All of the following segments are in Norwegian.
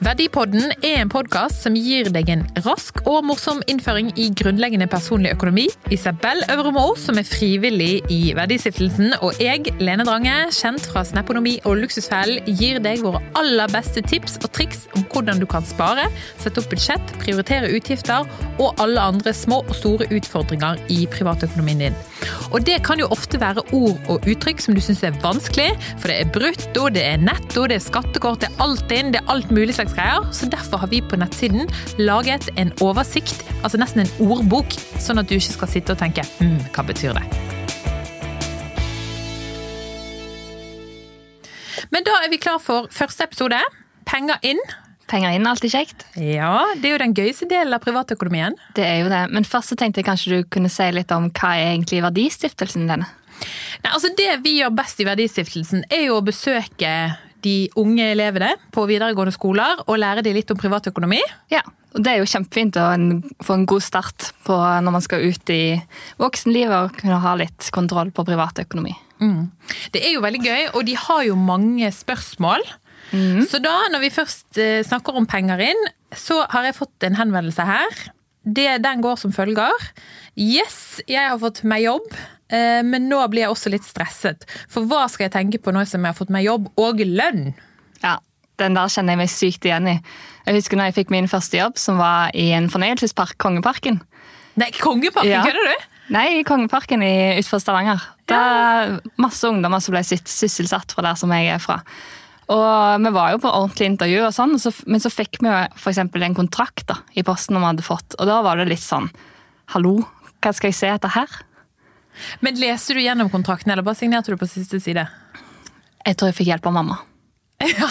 Verdipodden er en podkast som gir deg en rask og morsom innføring i grunnleggende personlig økonomi. Isabel Øvremo, som er frivillig i Verdistiftelsen, og jeg, Lene Drange, kjent fra Snaponomi og Luksusfellen, gir deg våre aller beste tips og triks om hvordan du kan spare, sette opp budsjett, prioritere utgifter og alle andre små og store utfordringer i privatøkonomien din. Og det kan jo ofte være ord og uttrykk som du syns er vanskelig, for det er brutto, det er netto, det er skattekort, det er alt inn, det er alt mulig slags greier. Så derfor har vi på nettsiden laget en oversikt, altså nesten en ordbok, sånn at du ikke skal sitte og tenke hm, hva betyr det? Men da er vi klar for første episode. Penger inn. Penger inn er alltid kjekt. Ja, det er jo den gøyeste delen av privatøkonomien. Det er jo det. Men først så tenkte jeg kanskje du kunne si litt om hva er egentlig verdistiftelsen din? Nei, altså Det vi gjør best i Verdistiftelsen, er jo å besøke de unge elevene på videregående skoler og lære dem litt om privatøkonomi. Ja, og det er jo kjempefint å få en god start på når man skal ut i voksenlivet og kunne ha litt kontroll på privatøkonomi. Mm. Det er jo veldig gøy, og de har jo mange spørsmål. Mm. Så da, når vi først eh, snakker om penger inn, så har jeg fått en henvendelse her. Det, den går som følger. Yes, jeg har fått meg jobb, men nå blir jeg også litt stresset. For hva skal jeg tenke på nå som jeg har fått meg jobb og lønn? Ja, den der kjenner jeg meg sykt igjen i. Jeg husker når jeg fikk min første jobb, som var i en fornøyelsespark, Kongeparken. Nei, Kongeparken, ja. kødder du? Nei, i Kongeparken utenfor Stavanger. Det er masse ungdommer som ble sysselsatt fra der som jeg er fra. Og Vi var jo på ordentlig intervju, og sånn, men så fikk vi for en kontrakt da, i posten vi hadde fått. Og da var det litt sånn Hallo, hva skal jeg se etter her? Men Leste du gjennom kontrakten, eller bare signerte du på siste side? Jeg tror jeg fikk hjelp av mamma. ja,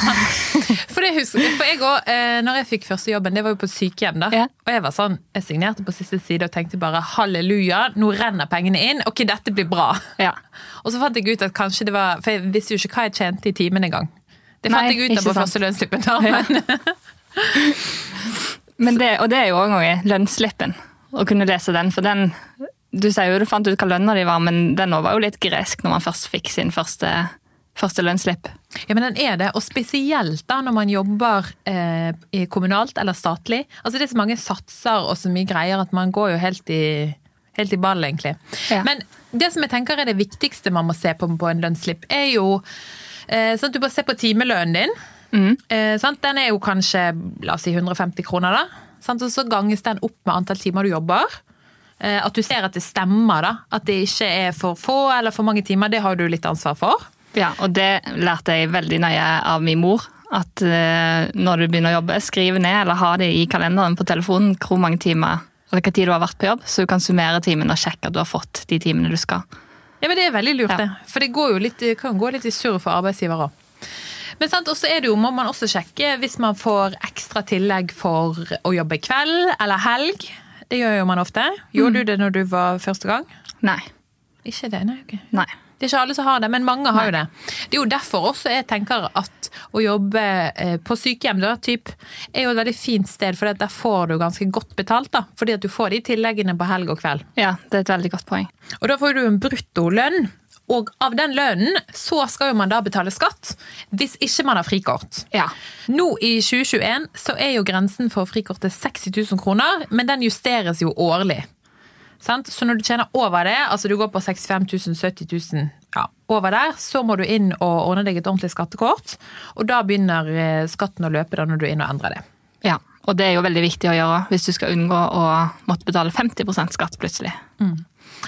for, det husker, for jeg òg, eh, når jeg fikk første jobben, det var jo på sykehjem. da, ja. Og jeg var sånn, jeg signerte på siste side og tenkte bare halleluja, nå renner pengene inn. Ok, dette blir bra. Ja. Og så fant jeg ut at kanskje det var For jeg visste jo ikke hva jeg tjente i timen engang. Det fant Nei, jeg ut av på første lønnsslippen. da, men... men det, og det er jo òg noe, lønnsslippen å kunne lese den. For den Du sier jo du fant ut hva lønna di var, men den var jo litt gresk når man først fikk sin første, første lønnsslipp. Ja, men den er det, og spesielt da når man jobber eh, kommunalt eller statlig. Altså Det er så mange satser og så mye greier at man går jo helt i, helt i ball, egentlig. Ja. Men det som jeg tenker er det viktigste man må se på på en lønnsslipp, er jo eh, sånn at du bare ser på timelønnen din. Mm. Eh, den er jo kanskje la oss si 150 kroner, da. Sant? Og så ganges den opp med antall timer du jobber. Eh, at du ser at det stemmer, da. At det ikke er for få eller for mange timer. Det har du litt ansvar for. Ja, og det lærte jeg veldig nøye av min mor. At eh, når du begynner å jobbe, skriv ned eller ha det i kalenderen på telefonen hvor mange timer eller hva tid du har vært på jobb, så du kan summere timene og sjekke at du har fått de timene du skal. Ja, men Det er veldig lurt, ja. det. For det går jo litt, kan gå litt i surr for arbeidsgiver òg. Men sant, også er det jo, må man også sjekke hvis man får ekstra tillegg for å jobbe kveld eller helg. Det gjør jo man ofte. Gjorde mm. du det når du var første gang? Nei. Ikke det, nei. Okay. nei. Det er ikke alle som har det, men mange har jo det. Det er jo derfor også jeg tenker at å jobbe eh, på sykehjem da, typ, er jo et veldig fint sted, for der får du ganske godt betalt. da, Fordi at du får de tilleggene på helg og kveld. Ja, det er et veldig godt poeng. Og da får du en bruttolønn og av den lønnen så skal jo man da betale skatt, hvis ikke man har frikort. Ja. Nå i 2021 så er jo grensen for frikortet 60 000 kroner, men den justeres jo årlig. Sant? Så når du tjener over det, altså du går på 65 000, 70 000 ja, over der, så må du inn og ordne deg et ordentlig skattekort. Og da begynner eh, skatten å løpe da når du er inne og endrer det. Ja, og det er jo veldig viktig å gjøre hvis du skal unngå å måtte betale 50% skatt plutselig. Mm.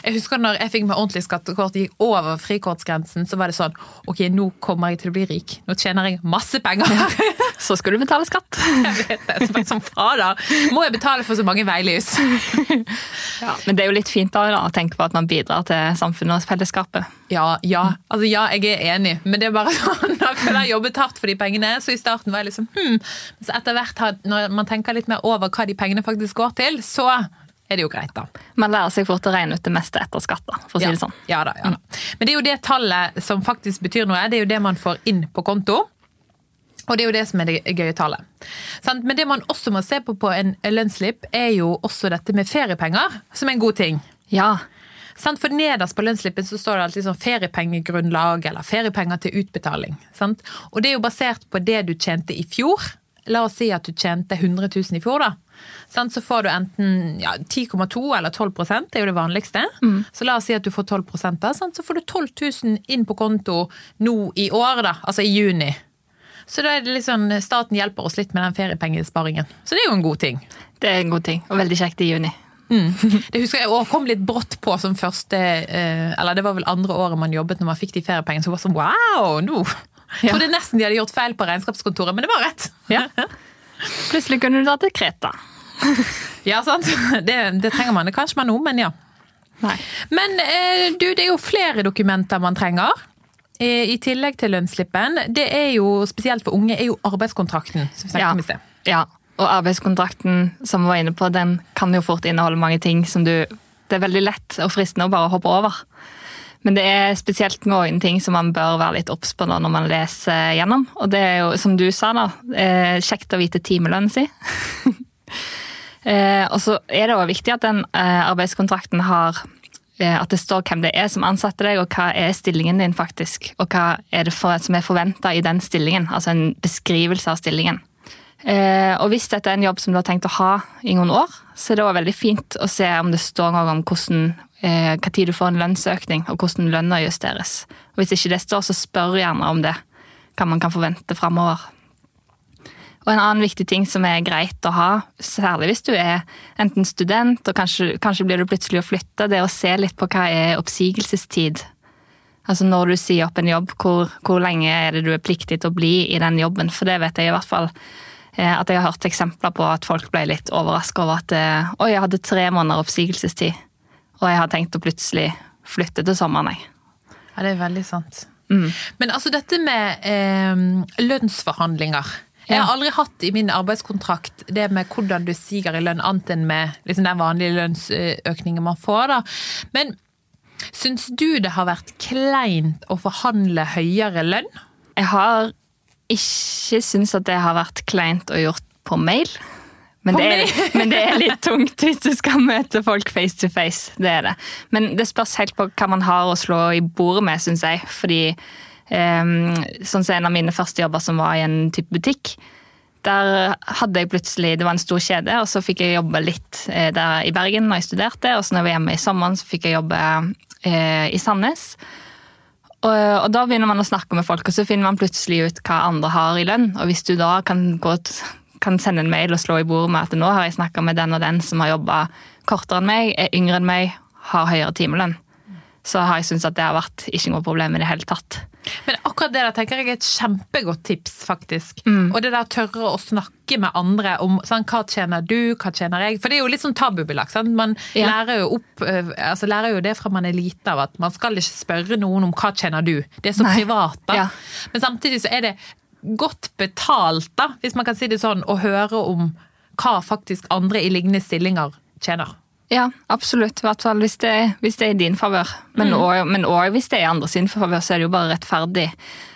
Jeg husker når jeg fikk meg ordentlig skattekort, gikk over frikortsgrensen, så var det sånn Ok, nå kommer jeg til å bli rik. Nå tjener jeg masse penger. Ja. Så skal du betale skatt. Jeg vet det. Som, som fader må jeg betale for så mange veilys. Ja, men det er jo litt fint da, å tenke på at man bidrar til samfunnet og fellesskapet. Ja, ja. Altså, ja, jeg er enig, men det er bare sånn at jeg har jobbet hardt for de pengene. Så i starten var jeg liksom hm. Så etter hvert, når man tenker litt mer over hva de pengene faktisk går til, så er det jo greit, da. Man lærer seg fort å regne ut det meste etter skatt, da, for å si ja. det sånn. Ja da, ja da. Men det er jo det tallet som faktisk betyr noe. Det er jo det man får inn på konto. Og det er jo det som er det gøye tallet. Men det man også må se på på en lønnsslipp, er jo også dette med feriepenger, som er en god ting. Ja. For nederst på lønnsslippen så står det alltid sånn feriepengegrunnlag eller feriepenger til utbetaling. Og det er jo basert på det du tjente i fjor, La oss si at du tjente 100 000 i fjor, da. Så får du enten ja, 10,2 eller 12% det er jo det vanligste. Så la oss si at du får 12 da, så får du 12 000 inn på konto nå i år, da, altså i juni. Så da er det sånn, staten hjelper oss litt med den feriepengesparingen. Så det er jo en god ting. Det er en god ting, og veldig kjekt i juni. Det husker jeg også kom litt brått på som første eh, Eller det var vel andre året man jobbet når man fikk de feriepengene. Så var det sånn wow! nå Ja. Trodde nesten de hadde gjort feil på regnskapskontoret, men det var rett. Ja. Plutselig kunne du dra til Kreta. Ja, sant? Det, det trenger man kanskje man nå, men ja. Nei. Men eh, du, det er jo flere dokumenter man trenger. eh, I tillegg til lønnsslippen. Det er jo spesielt for unge, er jo arbeidskontrakten. som vi Ja. om i sted. ja. Og arbeidskontrakten som vi var inne på, den kan jo fort inneholde mange ting som du Det er veldig lett og fristende å bare hoppe over. Men det er spesielt noen ting som man bør være litt obs på når man leser gjennom. Og det er jo, som du sa, da, eh, kjekt å vite timelønnen si. Eh, og så er det òg viktig at den eh, arbeidskontrakten har at det står hvem det er som ansetter deg, og hva er stillingen din faktisk. Og hva er det for, som er forventa i den stillingen. Altså en beskrivelse av stillingen. Eh, og hvis dette er en jobb som du har tenkt å ha i noen år, så er det også veldig fint å se om det står noe om hvordan, eh, tid du får en lønnsøkning, og hvordan lønna justeres. Og hvis ikke det står, så spør gjerne om det. Hva man kan forvente framover. Og en annen viktig ting som er greit å ha, særlig hvis du er enten student, og kanskje, kanskje blir du plutselig å flytte, det er å se litt på hva er oppsigelsestid. Altså når du sier opp en jobb, hvor, hvor lenge er det du er pliktig til å bli i den jobben? For det vet jeg i hvert fall eh, at jeg har hørt eksempler på at folk ble litt overraska over at eh, oi, jeg hadde tre måneder oppsigelsestid, og jeg har tenkt å plutselig flytte til sommeren, jeg. Ja, det er veldig sant. Men altså dette med eh, lønnsforhandlinger. Jeg har aldri hatt i min arbeidskontrakt det med hvordan du siger i lønn, annet enn med liksom den vanlige lønnsøkningen man får. da. Men syns du det har vært kleint å forhandle høyere lønn? Jeg har ikke syntes at det har vært kleint å gjort på mail. Men det, er, men det er litt tungt hvis du skal møte folk face to face. Det er det. Men det spørs helt på hva man har å slå i bordet med, syns jeg. Fordi um, sånn som en av mine første jobber som var i en type butikk. Der hadde jeg plutselig, Det var en stor kjede, og så fikk jeg jobbe litt eh, der i Bergen når jeg studerte. Og så når jeg var hjemme i sommeren, så fikk jeg jobbe uh, i Sandnes. Og, og da begynner man å snakke med folk, og så finner man plutselig ut hva andre har i lønn. Og hvis du da kan, gå, t- kan sende en mail og slå i bordet med at nå har jeg snakka med den og den som har jobba kortere enn meg, er yngre enn meg, har høyere timelønn, så har jeg syntes at det har vært ikke noe problem i det hele tatt. Men akkurat det der tenker jeg er et kjempegodt tips, faktisk. Og det der tørre å snakke med andre om sånn, hva tjener du, hva tjener jeg? For det er jo litt sånn tabubelagt. sant? Man Ja. lærer, jo opp, altså lærer jo det fra man er lite av, at man skal ikke spørre noen om hva tjener du. Det er så Nei. privat, da. Ja. Men samtidig så er det godt betalt, da, hvis man kan si det sånn, å høre om hva faktisk andre i lignende stillinger tjener. Ja, absolutt. I hvert fall hvis det, hvis det er i din favør. Men òg mm. hvis det er i andre sin favør, så er det jo bare rettferdig.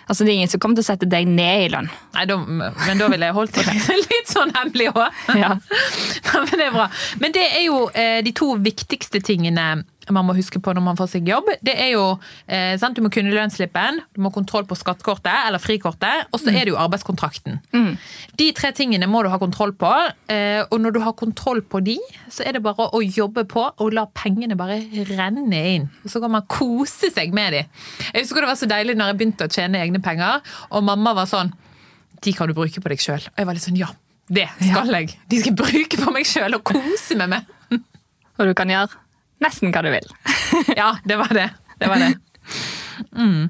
Altså, Det er ingen som kommer til å sette deg ned i lønn. Nei, da, men da ville jeg holdt det litt sånn hemmelig òg. Ja, men det er bra. Men det er jo eh, de to viktigste tingene man må huske på når man får seg jobb. Det er jo, eh, sant? Du må kunne lønnsslippen, du må ha kontroll på skattekortet eller frikortet, og så er det jo arbeidskontrakten. De tre tingene må du ha kontroll på, eh, og når du har kontroll på de, så er det bare å jobbe på og la pengene bare renne inn. Så kan man kose seg med de. Jeg husker det var så deilig når jeg begynte å tjene egne penger, og mamma var sånn de kan du bruke på deg sjøl. Og jeg var litt sånn ja, det skal jeg. De skal bruke på meg sjøl og kose med meg med. Og du kan gjøre nesten hva du vil. Ja, det var det. Det var det. Mm.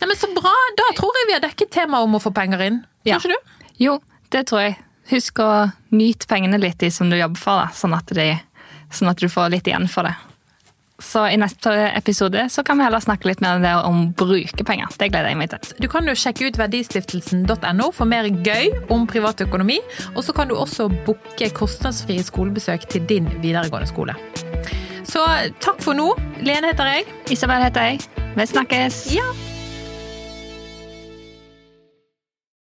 Nei, men Så bra. Da tror jeg vi har dekket temaet om å få penger inn. Tror Ja. ikke du? Jo, det tror jeg. Husk å nyte pengene litt de som du jobber for, da, sånn, at de, sånn at du får litt igjen for det. Så i neste episode så kan vi heller snakke litt mer om om bruke penger. Det gleder jeg meg til. Du kan jo sjekke ut verdistiftelsen.no for mer gøy om privatøkonomi. Og så kan du også booke kostnadsfrie skolebesøk til din videregående skole. Så takk for nå. Lene heter jeg. Isabel heter jeg. Vi snakkes! Ja.